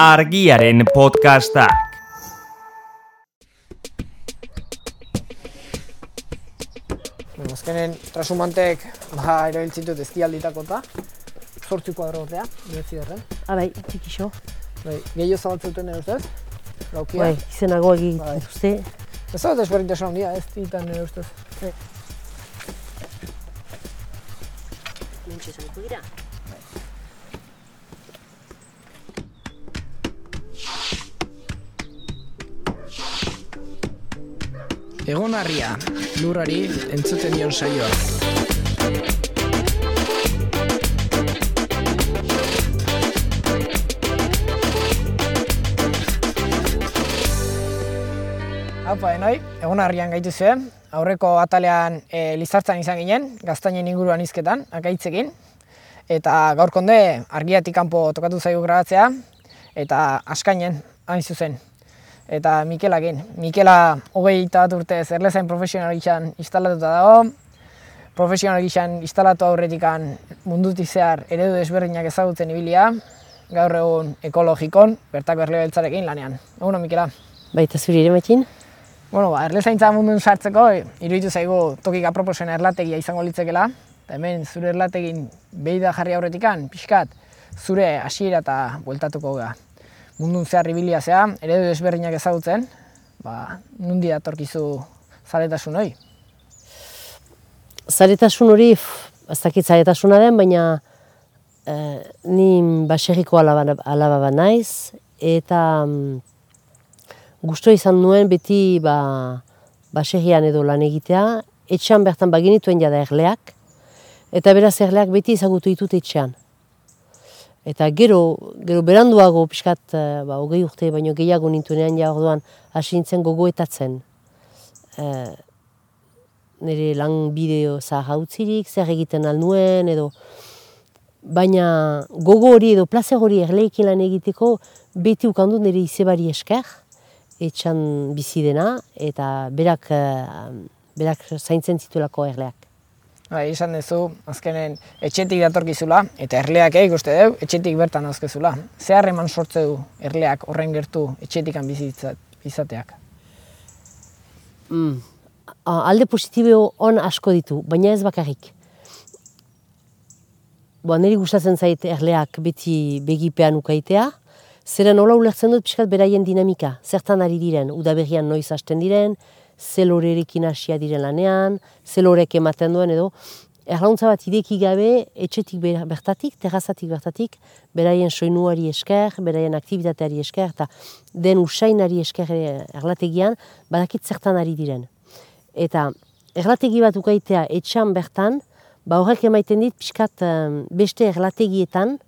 argiaren podcastak. Bueno, azkenen trasumantek ba, erabiltzen dut ezkialditako eta sortzi kuadrotea, niretzi derren. Abai, txikixo. Bai, gehiago zabaltzeuten ere ustez, laukia. Bai, izenago egin Bai. dituzte. Ez da desberdintasun handia, ez ditan nire ustez. Mentxe Egon harria, lurrari entzuten dion saioa. Apa, enoi, egon harrian gaitu zuen. Aurreko atalean e, lizartzan izan ginen, gaztainen inguruan izketan, akaitzekin. Eta gaur konde argiatik kanpo tokatu zaigu grabatzea, eta askainen hain zuzen. Eta Mikelakin. Mikela hogei eta bat urtez erlezain profesional gizan instalatuta dago. Profesional gizan instalatu aurretikan mundutik zehar eredu desberdinak ezagutzen ibilia. Gaur egun ekologikon, bertako erle beltzarekin lanean. Eguno, Mikela. Baita zuri ere metin? Bueno, ba, erlezaintza mundun sartzeko, iruditu zaigu tokik aproposen erlategia izango litzekela. Eta hemen zure erlategin behi da jarri aurretikan, pixkat, zure hasiera eta bueltatuko ga. Mundun zehar ibilia zea, eredu desberdinak ezagutzen, ba, nundi datorkizu zaletasun hori. Zaretasun hori, ez dakit zaretasuna den, baina eh, ni baserriko alaba, alaba bat naiz, eta mm, gusto izan nuen beti ba, baserrian edo lan egitea, etxean bertan baginituen jada erleak, eta beraz erleak beti ezagutu ditut etxean. Eta gero, gero beranduago pixkat, eh, ba, hogei urte baino gehiago nintuenean ja orduan hasi nintzen gogoetatzen. Eh, nire lan bideo zahar utzirik, zer egiten alnuen, edo baina gogo hori edo plazer hori erleekin lan egiteko beti ukandu nire izebari esker, etxan bizi dena, eta berak, eh, berak zaintzen zituelako erleak. Bai, izan duzu, azkenen etxetik datorkizula, eta erleak eh, ikuste dugu, etxetik bertan azkezula. Ze harreman sortze du erleak horren gertu etxetikan bizitzat, izateak? Mm. Alde positibo on asko ditu, baina ez bakarrik. Bo, niri gustatzen zait erleak beti begipean ukaitea, zeren nola ulertzen dut pixkat beraien dinamika, zertan ari diren, udaberrian noiz hasten diren, zelorerekin hasia diren lanean, zelorek ematen duen edo, erlauntza bat ideki gabe, etxetik ber- bertatik, terrazatik bertatik, beraien soinuari esker, beraien aktivitateari esker, eta den usainari esker erlategian, badakit zertan ari diren. Eta erlategi bat ukaitea etxan bertan, ba horrek emaiten dit pixkat em, beste erlategietan,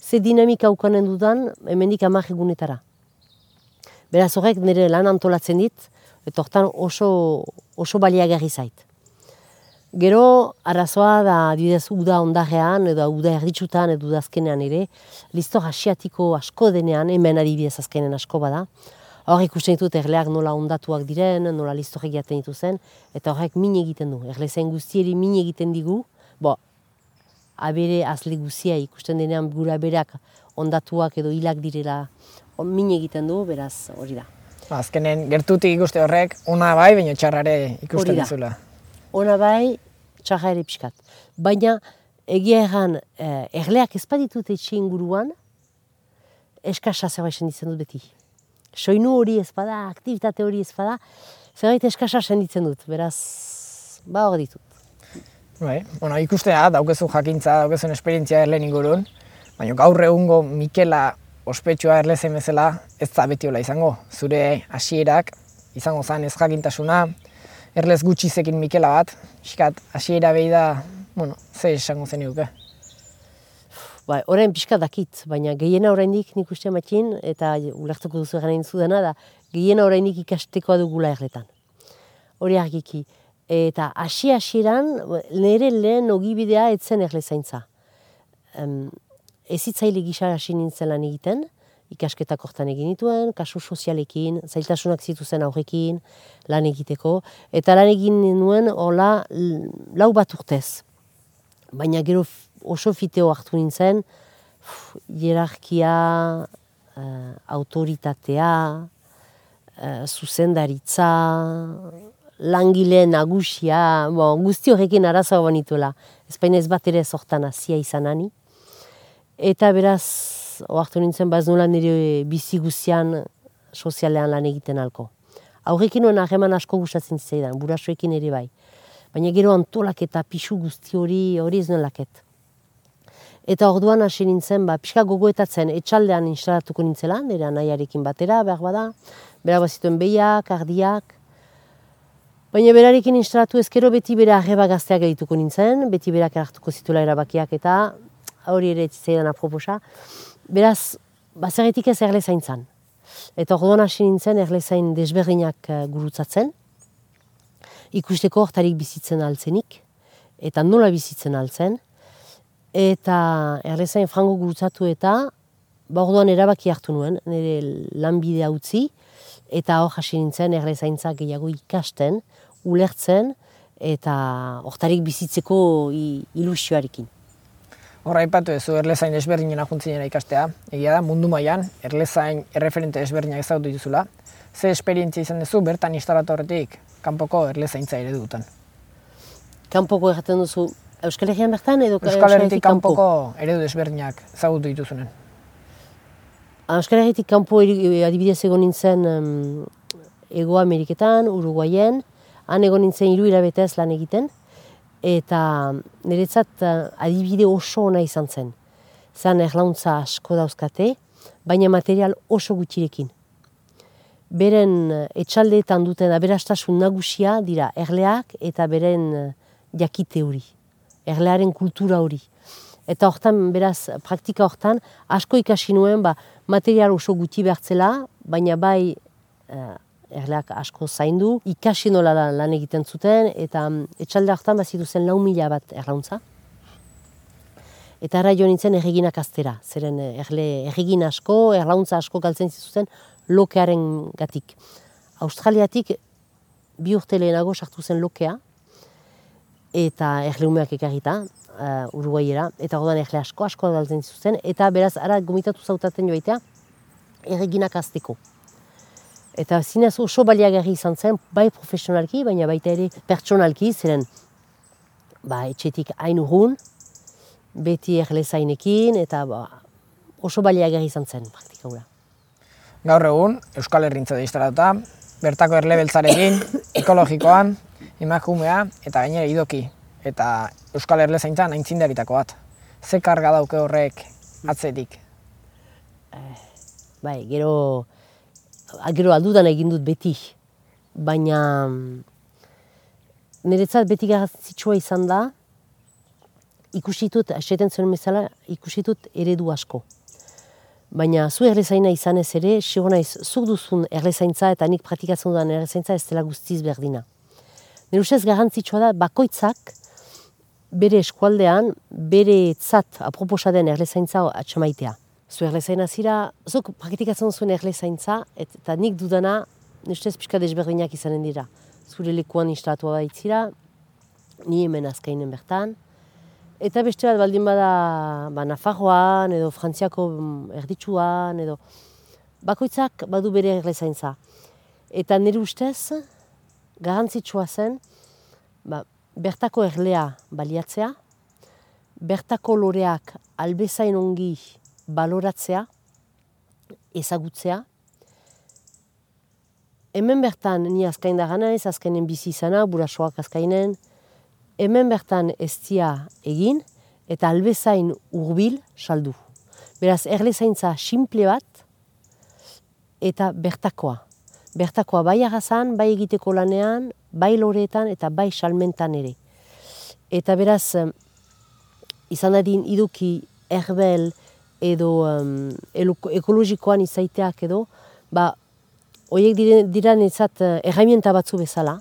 ze dinamika ukanen dudan hemendik hamar egunetara. Beraz horrek nire lan antolatzen dit, eta hortan oso, oso baliagarri zait. Gero, arazoa da, adibidez, uda ondarean, edo uda erditsutan, edo udazkenean ere, listor asiatiko asko denean, hemen adibidez azkenen asko bada, hor ikusten ditut erleak nola ondatuak diren, nola listorek jaten dituzen, eta horrek min egiten du. Erlezen guztieri min egiten digu, bo, abere azle guzia ikusten denean gura berak ondatuak edo hilak direla min egiten du, beraz hori da. Ba, azkenen gertutik ikuste horrek, ona bai, baina txarrare ikusten dizula. Ona bai, txarra ere pixkat. Baina, egia erran, eh, erleak ez baditut etxe inguruan, eskasa zerbait senditzen dut beti. Soinu hori ez bada, aktivitate hori ez bada, zerbait eskasa senditzen dut, beraz, ba hor ditut. Bai, bueno, ikustea, daukezu jakintza, daukezun esperientzia erlen ingurun, baina gaur egungo Mikela ospetsua erlezen bezala ez da beti hola izango. Zure hasierak izango zen ez jakintasuna, erlez gutxizekin Mikela bat, pixkat hasiera behi da, bueno, ze esango zeniguke. Ba, orain pixka dakit, baina gehiena oraindik nik uste matxin, eta ulertuko duzu gana zudena da, gehiena oraindik ikastekoa dugula erletan. Hori argiki. Eta hasi hasieran nire lehen ogibidea etzen erle zaintza. Um, ezitzaile gisa hasi nintzen lan egiten, ikasketak hortan egin nituen, kasu sozialekin, zailtasunak zituzen aurrekin, lan egiteko, eta lan egin nuen hola lau bat urtez. Baina gero oso fiteo hartu nintzen, uf, hierarkia uh, autoritatea, uh, zuzendaritza, langile nagusia, bo, guzti horrekin arazoa banituela. Ezpaina ez bat ere sortan hasia izan ani. Eta beraz, oartu nintzen, baz nola nire bizi guztian sozialean lan egiten alko. Aurrekin nuen ahreman asko gustatzen zaidan, burasoekin ere bai. Baina gero antolak eta pixu guzti hori hori ez nuen laket. Eta orduan hasi nintzen, ba, pixka gogoetatzen etxaldean instalatuko nintzela, nire anaiarekin batera, behar bada, behar bazituen behiak, ardiak. Baina berarekin instalatu ezkero beti bera arreba gazteak egituko nintzen, beti berak erartuko zituela erabakiak eta hori ere zitzaidan aproposa. Beraz, bazerretik ez erle zaintzan. Eta orduan hasi nintzen erlezain desberdinak uh, gurutzatzen, ikusteko hortarik bizitzen altzenik, eta nola bizitzen altzen, eta erlezain frango gurutzatu eta, ba orduan erabaki hartu nuen, nire lanbidea utzi, eta hor hasi nintzen erlezaintza gehiago ikasten, ulertzen, eta hortarik bizitzeko ilusioarekin. Horra ipatu ez erlezain desberdinen ajuntzinera ikastea. Egia da, mundu mailan erlezain erreferente desberdinak ezagutu dituzula. Ze esperientzia izan duzu bertan instalatu horretik, kanpoko erlezaintza ere dutan. Kanpoko erraten duzu Euskal Herrian bertan edo Euskal Herritik kanpoko eredu desberdinak ezagutu dituzunen. Ah, Euskal Herritik kanpo adibidez egon nintzen um, Ego Ameriketan, Uruguayen, han egon nintzen hiru hilabetez lan egiten, eta niretzat uh, adibide oso ona izan zen. Zan erlauntza asko dauzkate, baina material oso gutxirekin. Beren uh, etxaldeetan duten aberastasun nagusia dira erleak eta beren uh, jakite hori, erlearen kultura hori. Eta hortan, beraz, praktika hortan, asko ikasi nuen, ba, material oso gutxi behartzela, baina bai erleak asko zaindu, ikasi nola lan egiten zuten, eta mm, etxalde hartan bazitu zen lau mila bat erlauntza. Eta ara jo nintzen erreginak aztera, zeren eh, erle, erregin asko, erlauntza asko galtzen zituzten lokearen gatik. Australiatik bi urte lehenago sartu zen lokea, eta erleumeak ekarrita, uh, Uruguayera, eta godan erle asko asko galtzen zituzten, eta beraz, ara gomitatu zautaten joaitea, erreginak azteko. Eta zinez oso baliagarri izan zen, bai profesionalki, baina baita ere pertsonalki, ziren ba, etxetik hain urrun, beti erlezainekin, eta ba, oso baliagarri izan zen praktika Gaur egun, Euskal Herrintza da bertako erlebeltzarekin, ekologikoan, emakumea eta gainera idoki. Eta Euskal Herlezaintzan aintzindaritako bat. Ze karga dauke horrek atzetik? Eh, bai, gero gero aldudan egin dut beti, baina mm, niretzat beti garrantzitsua izan da, ikusitut, asetan zuen bezala, ikusitut eredu asko. Baina zu errezaina izan ez ere, sigo naiz, zuk duzun errezaintza eta nik praktikatzen dudan errezaintza ez dela guztiz berdina. Nire ustez garrantzitsua da, bakoitzak bere eskualdean, bere tzat aproposa den errezaintza atxamaitea zu erlezaina zira, zuk praktikatzen zuen erlezaintza, eta nik dudana, nustez pixka desberdinak izanen dira. Zure lekuan instalatu baitzira, ni hemen azkainen bertan, eta beste bat baldin bada ba, Nafarroan, edo Frantziako mm, erditsuan, edo bakoitzak badu bere erlezaintza. Eta nire ustez, garantzitsua zen, ba, bertako erlea baliatzea, bertako loreak albezain ongi baloratzea, ezagutzea. Hemen bertan ni azkain da gana ez, azkainen bizi izana, burasoak azkainen. Hemen bertan ez egin eta albezain urbil saldu. Beraz, erlezaintza simple bat eta bertakoa. Bertakoa bai agazan, bai egiteko lanean, bai loreetan eta bai salmentan ere. Eta beraz, izan dadin iduki erbel, edo um, ekologikoan izaiteak edo, ba, horiek dira netzat uh, erraimienta batzu bezala.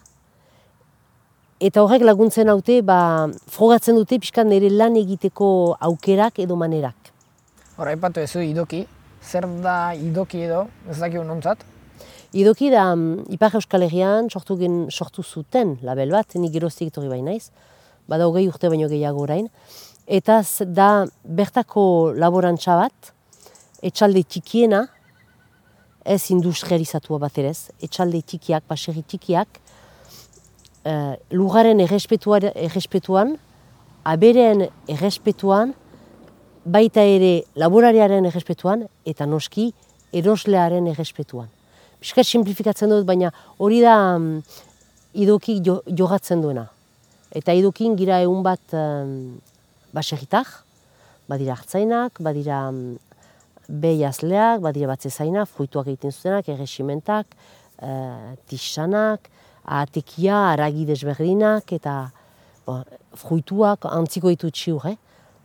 Eta horrek laguntzen haute, ba, frogatzen dute pixkan nire lan egiteko aukerak edo manerak. Horra, ipatu ezu idoki, zer da idoki edo, ez dakio nontzat? Idoki da, um, Ipar Euskal Herrian sortu, gen, sortu zuten label bat, nik geroztik etorri bainaiz, bada hogei urte baino gehiago orain, eta da bertako laborantza bat, etxalde txikiena, ez industrializatua bat ere ez, etxalde txikiak, baserri txikiak, uh, lugaren errespetuan, errespetuan, abereen errespetuan, baita ere laborariaren errespetuan, eta noski eroslearen errespetuan. Piskat simplifikatzen dut, baina hori da um, idoki jo, jogatzen duena. Eta idokin gira egun bat um, baserritak, badira hartzainak, badira um, behiazleak, badira batzezainak, fruituak egiten zutenak, erresimentak, uh, tixanak, atekia, aragi desberdinak, eta bo, fruituak antziko ditu txiur, eh?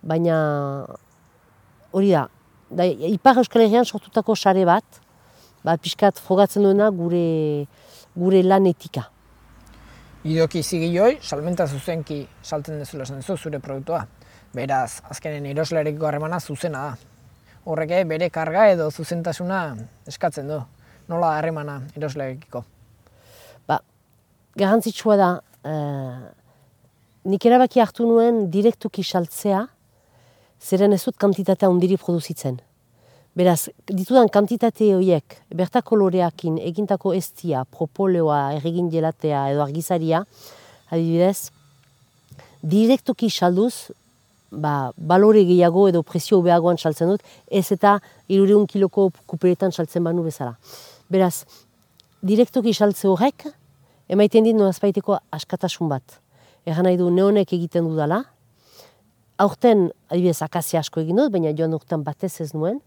baina hori da, da Ipar Euskal Herrian sortutako sare bat, ba, pixkat frogatzen duena gure, gure lan etika. Idoki zigiloi, salmenta zuzenki saltzen dezula duzu zure produktua. Beraz, azkenen eroslerekiko harremana zuzena da. Horreke bere karga edo zuzentasuna eskatzen du. Nola harremana eroslerekiko? Ba, garantzitsua da, eh, nik erabaki hartu nuen direktuki saltzea, zeren ez dut kantitatea ondiri produzitzen. Beraz, ditudan kantitate horiek, bertako loreakin egintako estia, propoleoa, erregin gelatea edo argizaria, adibidez, direktoki salduz, ba, balore gehiago edo presio behagoan saltzen dut, ez eta irureun kiloko kuperetan saltzen banu bezala. Beraz, direktoki saltze horrek, emaiten dit nolazpaiteko askatasun bat. Egan nahi du neonek egiten dudala, aurten, adibidez, akazia asko egin dut, baina joan urtean batez ez nuen,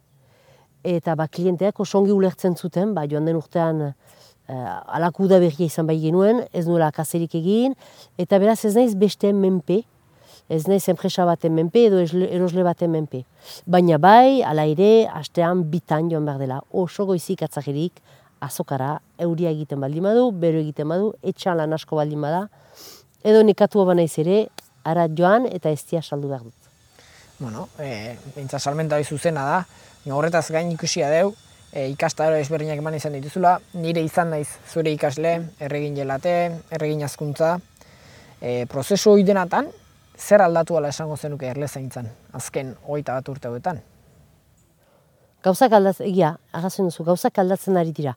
eta ba, klienteak osongi ulertzen zuten, ba, joan den urtean uh, alaku da berria izan bai genuen, ez nuela akazerik egin, eta beraz ez naiz beste menpe, ez naiz enpresa baten menpe edo erosle baten menpe. Baina bai, ala ere, astean bitan joan behar dela, oso goizik atzajerik, azokara, euria egiten baldin badu, bero egiten badu, etxan lan asko baldin bada, edo nekatu naiz ere, ara joan eta ez saldu behar dut. Bueno, e, bintza salmenta zuzena da, horretaz gain ikusia deu, e, ikastaro ezberdinak eman izan dituzula, nire izan naiz zure ikasle, erregin gelate, erregin azkuntza. E, prozesu hori denatan, zer aldatu ala esango zenuke erle zaintzan, azken hogeita bat urte hauetan? Gauzak aldatzen, egia, agazen duzu, gauzak aldatzen ari dira.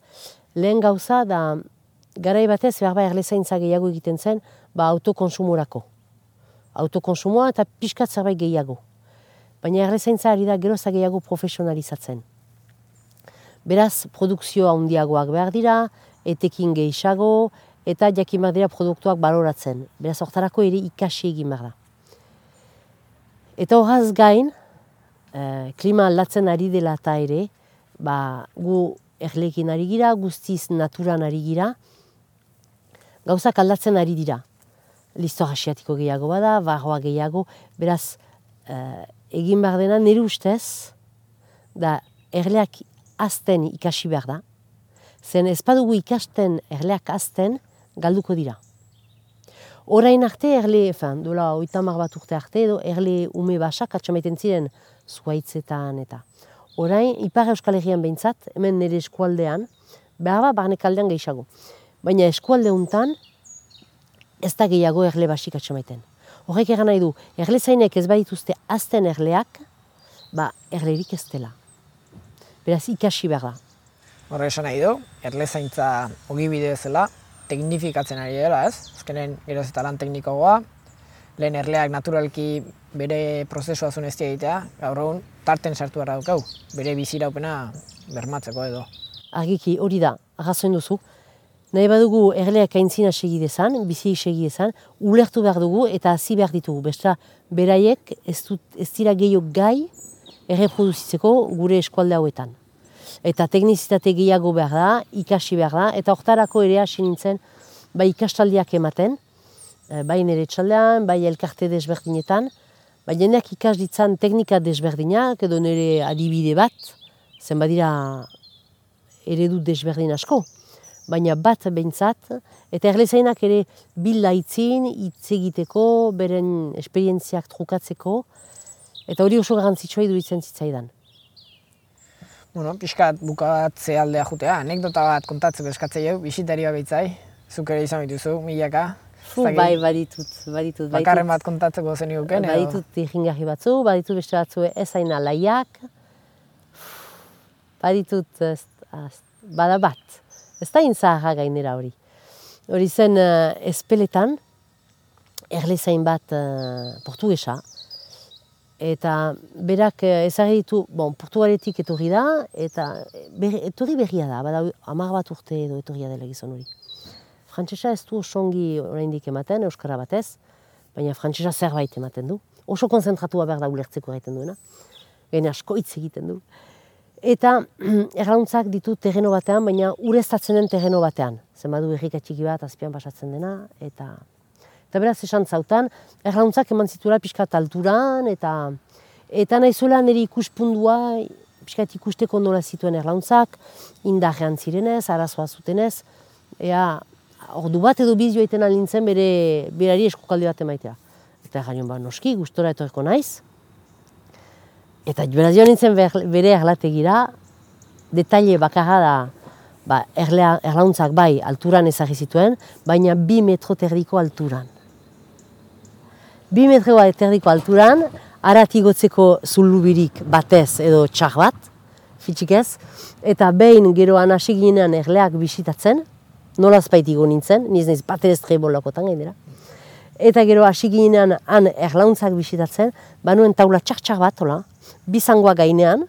Lehen gauza da, garai batez, behar ba erle zaintza gehiago egiten zen, ba autokonsumorako. Autokonsumoa eta pixkat zerbait gehiago baina errezaintza ari da geroza gehiago profesionalizatzen. Beraz, produkzioa handiagoak behar dira, etekin gehiago, eta jakin behar dira produktuak baloratzen. Beraz, hortarako ere ikasi egin behar da. Eta horraz gain, eh, klima aldatzen ari dela eta ere, ba, gu erlekin ari gira, guztiz naturan ari gira, gauzak aldatzen ari dira. Listo asiatiko gehiago bada, barroa gehiago, beraz, eh, egin behar dena nire ustez, da erleak azten ikasi behar da, zen ez badugu ikasten erleak azten galduko dira. Horain arte erle, efan, dola oitamar bat urte arte edo erle ume basak atxamaiten ziren zuaitzetan eta. Orain, Ipar Euskal Herrian behintzat, hemen nire eskualdean, behar ba, barnek aldean gehiago. Baina eskualde untan, ez da gehiago erle basik atxamaiten. Horrek egan nahi du, erle zainek ez badituzte azten erleak, ba, erlerik ez dela. Beraz, ikasi behar da. Horre esan nahi du, erle zaintza ogibide zela, teknifikatzen ari dela, ez? Azkenen, geroz eta lan teknikoa, lehen erleak naturalki bere prozesua zuen ez egitea, gaur egun, tarten sartu behar dukau, bere biziraupena bermatzeko edo. Argiki, hori da, agazoen duzu, Nahi badugu erleak aintzina segi dezan, bizi segi dezan, ulertu behar dugu eta hasi behar ditugu. Besta, beraiek ez, dut, ez dira gehiok gai erreproduzitzeko gure eskualde hauetan. Eta teknizitate gehiago behar da, ikasi behar da, eta hortarako ere hasi nintzen bai ikastaldiak ematen, eh, bai nire txaldean, bai elkarte desberdinetan, bai jendeak ikas ditzan teknika desberdinak edo nire adibide bat, zen badira eredu desberdin asko baina bat behintzat, eta erlezainak ere bilda itzin, hitz egiteko, beren esperientziak trukatzeko, eta hori oso garantzitsua iduritzen zitzaidan. Bueno, pixkat bukatze aldea jutea, anekdota bat kontatzeko eskatzei jau, bisitaria behitzai, zuk ere izan bituzu, milaka. Fu, bai, baditut, baditut. Bakarren bat kontatzeko zen iguken, edo? Baditut ikingarri batzu, baditut beste batzu ez aina laiak. Baditut, ez, bada bat. Ez da inzaharra gainera hori. Hori zen uh, espeletan, erlezain bat uh, portugesa, eta berak ezagri ditu, bon, portugaretik etorri da, eta berri, etorri berria da, bada hamar bat urte edo etorria dela gizon hori. Frantsesa ez du osongi oraindik ematen, euskara batez, baina frantsesa zerbait ematen du. Oso konzentratua behar da ulertzeko egiten duena. Gaina asko hitz egiten du. Eta errauntzak ditu terreno batean, baina ureztatzen den terreno batean. Zer badu errika txiki bat azpian pasatzen dena, eta... Eta beraz esan zautan, errauntzak eman zitura pixkat alturan, eta... Eta nahi zuela nire ikuspundua, pixkat ikusteko nola zituen erlauntzak, indarrean zirenez, arazoa zutenez, ea ordu bat edo biz joaiten alintzen bere berari eskukaldi bat emaitea. Eta gainon ba, noski, gustora etorreko naiz. Eta beraz joan nintzen bere erlategira, detaile bakarra da, ba, erlea, erlauntzak bai alturan ezagri zituen, baina bi metro terdiko alturan. Bi metro terdiko alturan, aratigotzeko zulubirik batez edo txar bat, fitxik ez, eta behin geroan hasi ginean erleak bisitatzen, nolaz baitigo nintzen, niz niz bat ere trebolakotan gainera. Eta gero hasi ginean han erlauntzak bisitatzen, banuen taula txak-txak bat, hola, bizangoa gainean,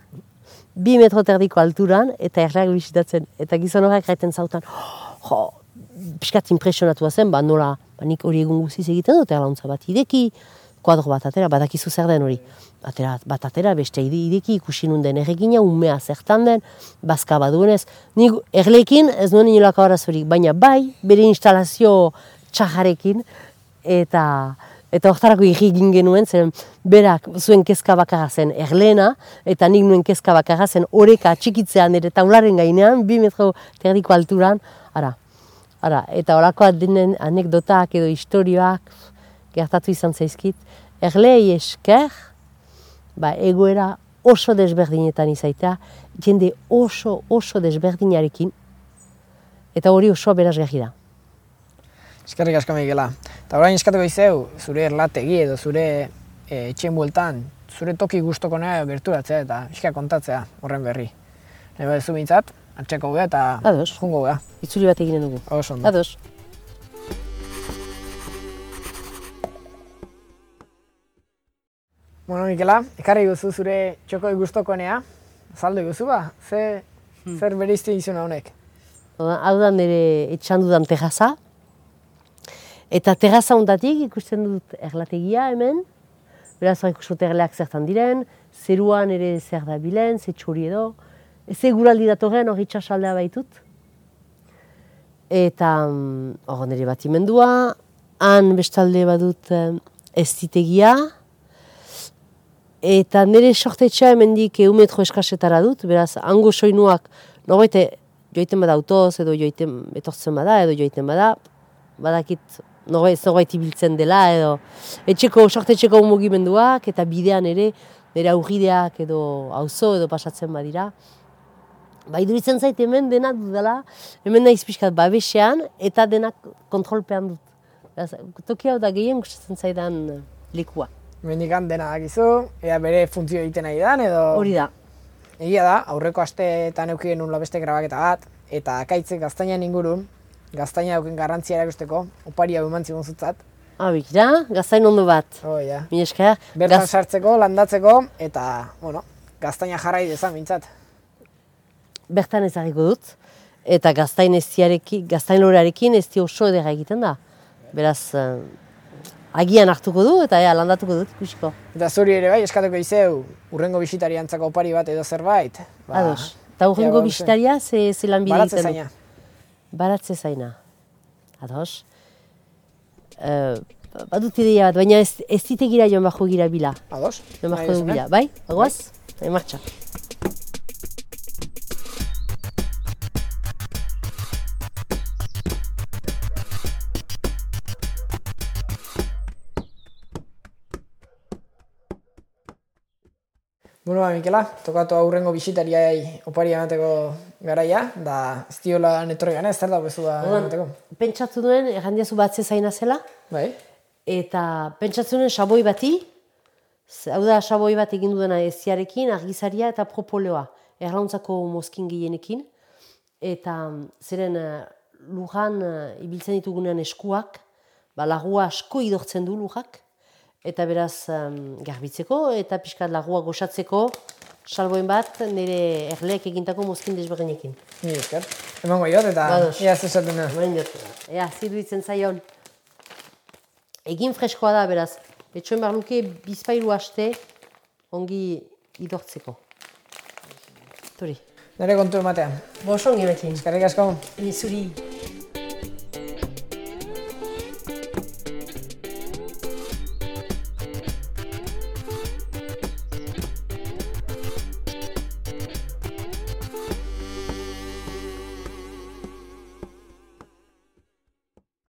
bi metro terdiko alturan, eta erleak bisitatzen. Eta gizon horrek gaiten zautan, jo, piskat impresionatu zen, ba nola, ba nik hori egun guziz egiten dut erlauntza bat ideki, kuadro bat atera, badakizu zer den hori. Atera, bat atera, beste ideki ikusi den erregina, umea zertan den, bazka baduenez. Nik erlekin ez nuen inolako arazorik, baina bai, bere instalazio txajarekin, eta eta hortarako egin genuen, zen berak zuen kezka bakarra zen erlena, eta nik nuen kezka bakarra zen oreka txikitzean ere taularen gainean, bi metro terdiko alturan, ara, ara, eta horakoa denen anekdotak edo historioak, gertatu izan zaizkit, erlei esker, ba, egoera oso desberdinetan izaitea, jende oso, oso desberdinarekin, eta hori oso berazgarri da. Eskerrik asko Miguela. Eta orain eskatuko izeu, zure erlategi edo zure e, etxen bueltan, zure toki gustoko nahi gerturatzea eta iska kontatzea horren berri. Nahi bat zu bintzat, atxeko gea eta Ados. jungo gea. Itzuli bat eginen dugu. Oso ondo. Ados. Bueno, Mikela, ekarri guzu zure txoko gustokonea. Zaldu guzu ba, ze, zer bereizte izuna honek. Hau da nire etxan dudan terraza. Eta terraza ondatik ikusten dut erlategia hemen. Beraz, ikusten dut erleak zertan diren, zeruan ere zer da bilen, ze txori edo. Ez eguraldi datorren hori txasaldea baitut. Eta hor nire bat imendua, han bestalde badut eh, ez ditegia. Eta nire sortetxea hemendik metro eskasetara dut, beraz, hango soinuak, norbait joiten bada autoz, edo joiten etortzen bada, edo joiten bada, badakit norbait zerbait ibiltzen dela, edo etxeko, sortetxeko mugimenduak, eta bidean ere, nire aurrideak edo auzo edo pasatzen badira. Ba, iduritzen zait hemen dena dudala, hemen naiz pixkat babesean, eta denak kontrolpean dut. Toki hau da gehien gustatzen zaidan lekua. Mendikan dena dakizu, ea bere funtzio egiten nahi dan, edo... Hori da. Egia da, aurreko asteetan euki genuen beste grabaketa bat, eta akaitzek gaztainan ingurun, gaztaina dauken garrantzia erakusteko, opari hau eman zigun zutzat. Ah, bikira, gaztain ondo bat. Oh, ja. Mi esker. Bertan gaz- sartzeko, landatzeko, eta, bueno, gaztaina jarrai dezan mintzat. Bertan ezagiko dut. Eta gaztain eztiarekin, gaztain lorarekin ez di oso edera egiten da. Beraz, eh, agian hartuko du eta ea landatuko dut ikusiko. Eta zuri ere bai, eskatuko izeu, urrengo bisitari antzako opari bat edo zerbait. Ba, Ados. Eta ba, bisitaria ze, ze lanbide Baratze egiten zaina. Baratze zaina. Ados. Uh, badut ideia bat, baina ez, ez ditegira joan bajo gira bila. Ados? Joan duzune? bila, bai? Bagoaz? Bai, martxa. Bueno, ba, Mikela, tokatu aurrengo bisitariai opari emateko garaia, da ez diola netorri gana, ez da bezu da emateko. Pentsatu duen, errandiazu batze zaina zela, Bai? eta pentsatu duen saboi bati, hau da saboi bat egin dudana eziarekin, argizaria eta propoleoa, erlauntzako mozkin gehienekin, eta mm, zeren eh, lujan eh, ibiltzen ditugunean eskuak, ba, lagua asko idortzen du lujak, eta beraz em, garbitzeko eta pixkat lagua goxatzeko, salboen bat nire erleek egintako mozkin desberdinekin. Ni esker. Emango jot eta Bados. ia zesaten da. Ea, ziruditzen zaion. Egin freskoa da, beraz, etxoen behar luke bizpailu aste ongi idortzeko. Tori. Nere kontu ematean. Bosongi bekin. Eskerrik asko. Zuri